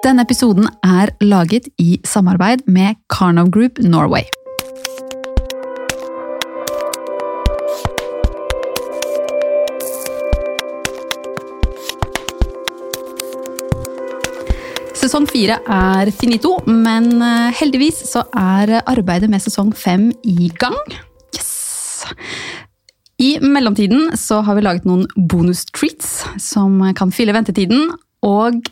Denne episoden er laget i samarbeid med Karnov Group Norway. Sesong fire er finito, men eh, heldigvis så er arbeidet med sesong fem i gang. Yes! I mellomtiden så har vi laget noen bonus treats som kan fylle ventetiden. Og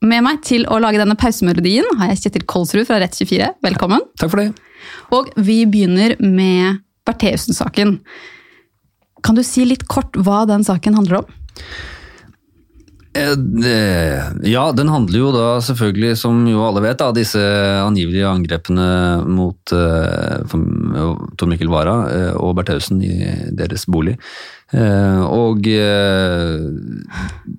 med meg til å lage denne pausemelodien har jeg Kjetil Kolsrud fra Rett24. Velkommen. Takk for det. Og vi begynner med Bertheussen-saken. Kan du si litt kort hva den saken handler om? Eh, Ja, den handler jo da selvfølgelig, som jo alle vet, av disse angivelige angrepene mot eh, Tor Mikkel Wara eh, og Bertheussen i deres bolig. Eh, og eh,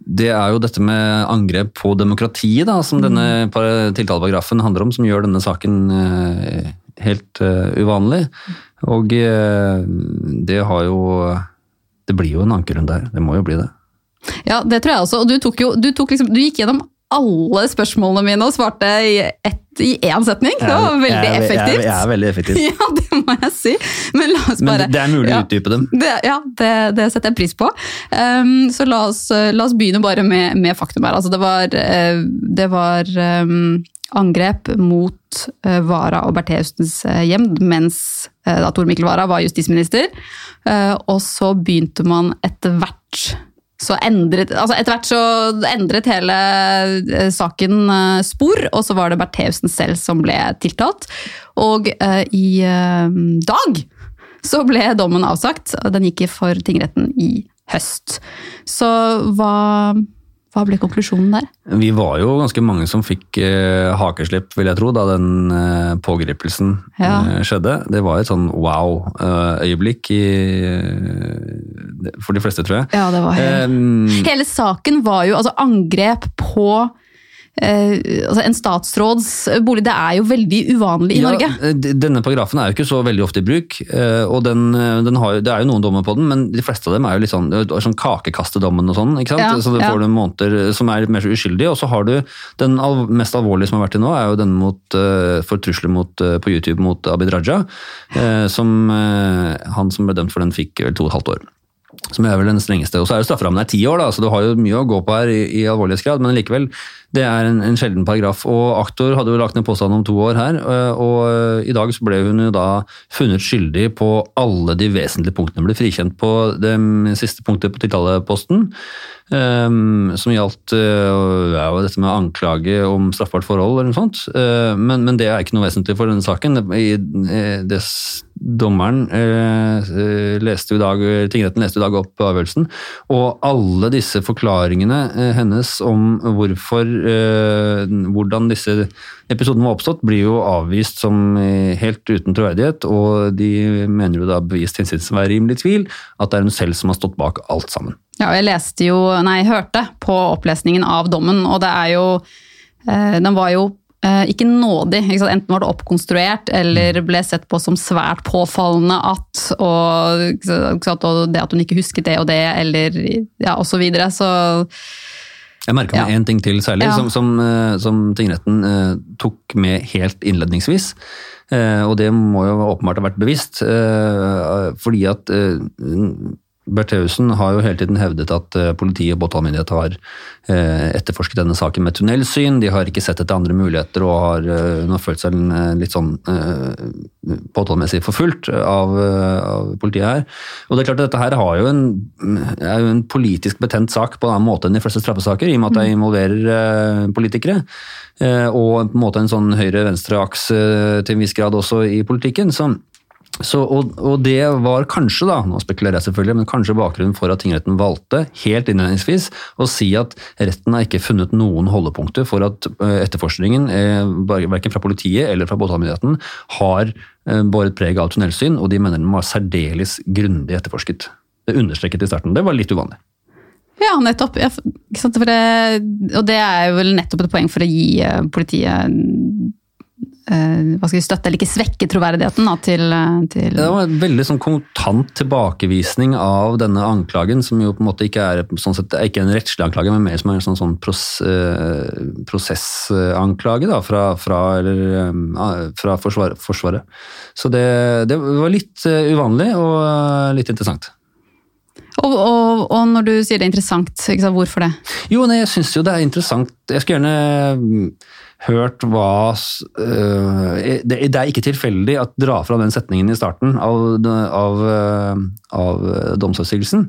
det er jo dette med angrep på demokratiet da, som denne par- tiltaleparagrafen handler om, som gjør denne saken eh, helt uvanlig. Og det har jo Det blir jo en ankerunde her, det må jo bli det. Ja, det tror jeg også. Og du, tok jo, du, tok liksom, du gikk gjennom alle spørsmålene mine og svarte i, ett, i én setning. Det var veldig jeg, effektivt. Jeg, er- jeg er veldig effektiv. Ja, må jeg si. Men la oss Men det er mulig ja. å utdype dem. Det, ja, det, det setter jeg pris på. Um, så la oss, la oss begynne bare med, med faktum her. Altså, det var, eh, det var um, angrep mot uh, Vara og Bertheustens hjem mens da Tor Mikkel Wara var justisminister. Og så begynte man etter hvert så endret, altså etter hvert så endret hele eh, saken eh, spor, og så var det Bertheussen selv som ble tiltalt. Og eh, i eh, dag så ble dommen avsagt. Den gikk for tingretten i høst. Så hva, hva ble konklusjonen der? Vi var jo ganske mange som fikk eh, hakeslipp, vil jeg tro, da den eh, pågripelsen Ja. eh, skjedde. Det var et sånn wow-øyeblikk for de fleste, tror jeg. Ja, det var helt... Hele saken var jo altså angrep på eh, altså en statsråds bolig. Det er jo veldig uvanlig i ja, Norge. eh, Denne paragrafen er jo ikke så veldig ofte i bruk, eh, og den, den har, det er jo noen dommer på den, men de fleste av dem er jo litt sånn, sånn kakekastedommen og sånn, ikke sant? Ja, så du ja. du måneder som er mer så uskyldige, og så har du den mest alvorlige som har vært til nå, er jo den mot, for trusler mot, på YouTube mot Abid Raja, som han som ble dømt for den fikk vel to og et halvt år. Som er vel den strengeste. Og så er jo strafferammen er ti år, da, så du har jo mye å gå på her i, i alvorlighetsgrad, men likevel, det er en, en sjelden paragraf. Og aktor hadde jo lagt ned påstand om to år her, øh, og øh, i dag så ble hun jo da funnet skyldig på alle de vesentlige punktene. Ble frikjent på det siste punktet på tiltaleposten, øhm, som gjaldt ja, dette med anklage om straffbart forhold eller noe sånt. Men, men det er ikke noe vesentlig for denne saken. I, eh, det, dommeren eh, eh, leste i dag, tingretten leste i dag opp avgjørelsen, og alle disse forklaringene eh, hennes om hvorfor, eh, hvordan disse episodene var oppstått, blir jo avvist som eh, helt uten troverdighet, og de mener jo da bevist hinsides å være rimelig tvil, at det er hun selv som har stått bak alt sammen. Ja, jeg leste jo, nei, hørte på opplesningen av dommen, og det er jo eh, Den var jo ikke nådig. Ikke? Enten var det oppkonstruert eller ble sett på som svært påfallende at og, og det at hun ikke husket det og det, eller ja, og så videre. Så Jeg merker meg Ja. ting til særlig, Ja. som, som, eh, som tingretten eh, tok med helt innledningsvis. Eh, og det må jo åpenbart ha vært bevisst, eh, fordi at eh, Bertheussen har jo hele tiden hevdet at eh, politiet og påtalemyndighet har eh, etterforsket denne saken med tunnelsyn. De har ikke sett etter andre muligheter og har, eh, hun har følt seg eh, litt sånn eh, påtalemessig forfulgt av, eh, av politiet her. Og det er klart at dette her har jo en, er jo en politisk betent sak på en annen måte enn de fleste straffesaker, i og med at det involverer eh, politikere. Eh, og på en måte en sånn høyre-venstre-aks eh, til en viss grad også i politikken. Så, så, og, og det var kanskje, da, nå spekulerer jeg selvfølgelig, men kanskje bakgrunnen for at tingretten valgte helt innledningsvis å si at retten har ikke funnet noen holdepunkter for at eh, etterforskningen, eh, verken fra politiet eller fra påtalemyndigheten, har eh, båret preg av tunnelsyn, og de mener den var særdeles grundig etterforsket. Det understreket i starten. Det var litt uvanlig. ja, nettopp. Ja, det, og det er vel nettopp et poeng for å gi politiet hva skal vi støtte, eller ikke svekke troverdigheten da, til, eh, til Det var en veldig sånn kontant tilbakevisning av denne anklagen, som jo på en måte ikke er sånn sett, ikke en rettslig anklage, men mer som en sånn, sånn pros, eh, prosessanklage da, fra, fra, eller, eh, fra forsvar, Forsvaret. Så det, det var litt eh, uvanlig og eh, litt interessant. og, og, og når du sier det er interessant, sant, hvorfor det? Jo, nei, jeg syns jo det er interessant. Jeg skulle gjerne hørt hva s- øh, det, er ikke tilfeldig at dra fra den setningen i starten av, av, øh, av domsavsigelsen.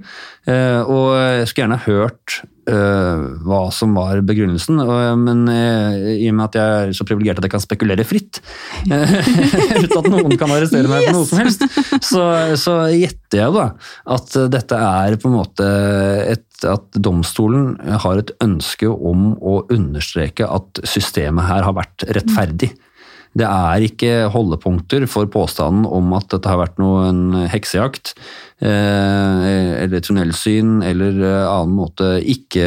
Eh, og jeg skulle gjerne hørt øh, hva som var begrunnelsen, og, men uh, i og med at jeg er så privilegert at jeg kan spekulere fritt, uten at noen kan arrestere meg for noe som helst, så, så gjetter jeg da at dette er på en måte et at domstolen har et ønske om å understreke at systemet her har vært rettferdig. Det er ikke holdepunkter for påstanden om at dette har vært noen heksejakt, eh, eller tunnelsyn, eller eh, annen måte ikke,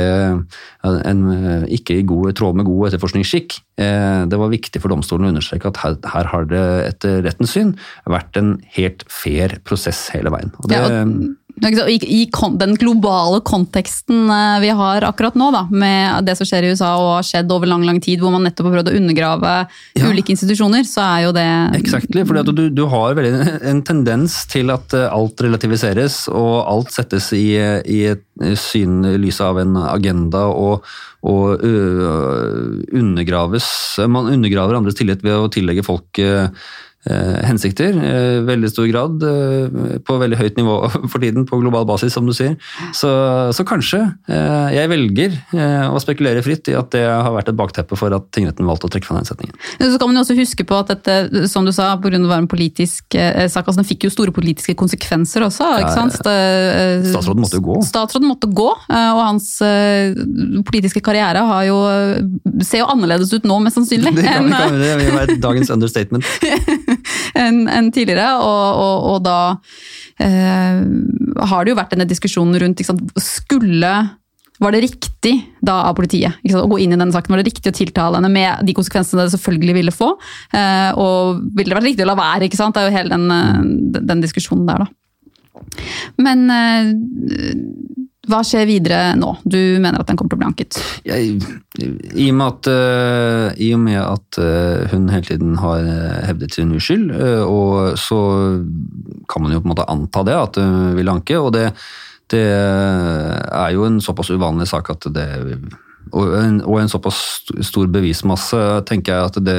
en, eh, ikke i god, tråd med god etterforskningsskikk. Det var viktig for domstolen å understreke at her, her har det etter rettens syn vært en helt fair prosess hele veien. Og det, Ja, og- I, den globale konteksten eh, vi har akkurat nå, da, med det som skjer i USA og har skjedd over lang lang tid, hvor man nettopp har prøvd å undergrave Ja. ulike institusjoner, så er jo det Exactly, fordi at du, du har en tendens til at eh, alt relativiseres og alt settes i, i et syn i lys av en agenda og, og ø, undergraves. Man undergraver andres tillit ved å tillegge folk eh, hensikter, eh, veldig stor grad, eh, på veldig høyt nivå for tiden, på global basis, som du sier. Så, så kanskje eh, jeg velger eh, å spekulere fritt i at det har vært et bakteppe for at tingretten valgte å trekke fra den setningen. Så kan man jo også huske på at dette, som du sa, pga. å være en politisk eh, sak, altså den fikk jo store politiske konsekvenser også. Ikke sant? Eh, Statsråden måtte jo gå. Statsråden måtte gå, eh, og hans eh, politiske karriere har jo, ser jo annerledes ut nå, mest sannsynlig, Det kan, enn kan, det kan være dagens understatement. enn en tidligere. Og, og, og da eh, har det jo vært denne diskusjonen rundt ikke sant, Skulle var det riktig da av politiet ikke sant, å gå inn i denne saken? Var det riktig å tiltale henne med de konsekvensene det selvfølgelig ville få? Eh, og ville det vært riktig å la være? ikke sant? Det er jo hele den, eh, den diskusjonen der, da. Men eh, hva skjer videre nå? Du mener at den kommer til å bli anket? Jeg, I og med at, eh, i og med at eh, hun hele tiden har eh, hevdet sin uskyld, og så kan man jo på en måte anta det, at hun vil anke. og det, det er jo en såpass uvanlig sak at det og en, og en såpass stor bevismasse tenker jeg at det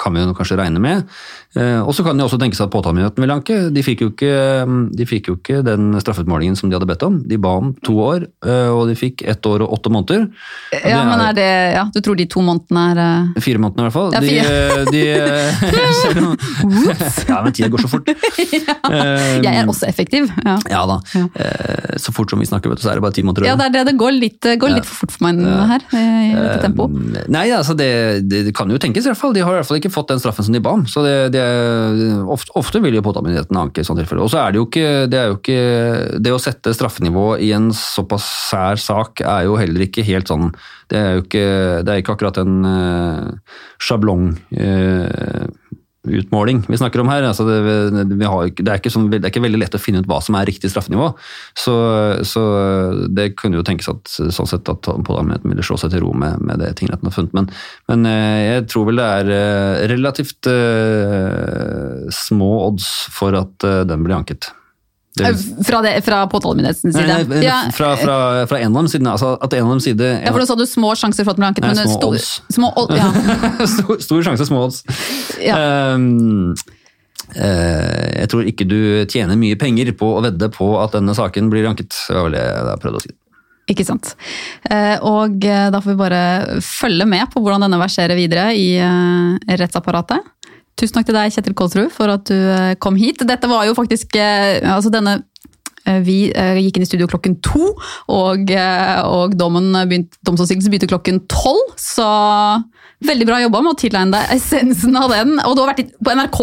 kan vi jo kanskje regne med. Eh, og så kan det også tenkes at påtalemyndigheten vil anke. De fikk, jo ikke, de fikk jo ikke den straffeutmålingen som de hadde bedt om. De ba om to år, eh, og de fikk ett år og åtte måneder. Ja, det men er det, ja, Du tror de to månedene er eh, Fire månedene, i hvert fall. Ja, De, fire. de, selv om- ja, men tida går så fort. ja, Jeg er også effektiv. Ja. Ja da. Eh, Så fort som vi snakker, vet du, så er det bare ti måneder. Ja, det er det. Det går litt, går litt for fort for meg her. I dette tempo. Uh, Nei, altså det, det, kan jo tenkes i hvert fall. De har i hvert fall ikke fått den straffen som de ba om. Så det, det, ofte, ofte vil jo påtalemyndigheten anke i sånne tilfeller. Og så er det jo ikke det, jo ikke det å sette straffenivå i en såpass sær sak er jo heller ikke helt sånn Det er jo ikke, det er ikke akkurat en uh, sjablong eh, utmåling vi snakker om her. Altså det, ikke- det, er sånn, det er ikke veldig lett å finne ut hva som er riktig straffenivå. Så, så det kunne jo tenkes at sånn sett at påtalemyndigheten ville slå seg til ro med, med det tingretten har funnet. Men, men eh, jeg tror vel det er eh, relativt uh, små odds for at uh, den blir anket. Eh, Fra, det, fra påtalemyndighetens side. nei, nei, ja, fra, fra, fra en av dem siden, altså at en av dem side ja, for da sa du små sjanser for at den blir anket. Nei, men små stor- Små, ja. stor, stor sjanse, små odds. Ja. Um, uh, jeg tror ikke du tjener mye penger på å vedde på at denne saken blir anket. Det var vel det jeg prøvde å si. Ikke sant. Eh, Og da får vi bare følge med på hvordan denne verserer videre i rettsapparatet. Tusen takk til deg, Kjetil Kolsrud, for at du eh, kom hit. Dette var jo faktisk eh, altså denne eh, vi gikk inn i studio klokken to, og, og dommen begynte, domsavsigelsen begynte klokken tolv. Så veldig bra jobba med å tilegne deg essensen av den. Og du har vært på NRK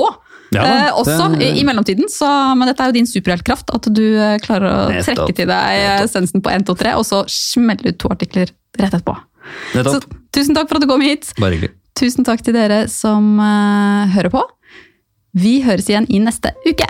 Ja eh, også det- i, i mellomtiden, så, men dette er jo din superheltkraft. At du klarer å Nettopp. trekke til deg Nettopp. essensen på 1, 2, 3, og så smelle ut to artikler rett etterpå. Så tusen takk for at du kom hit. Bare hyggelig. Tusen takk til dere som eh, hører på. Vi høres igjen i neste uke.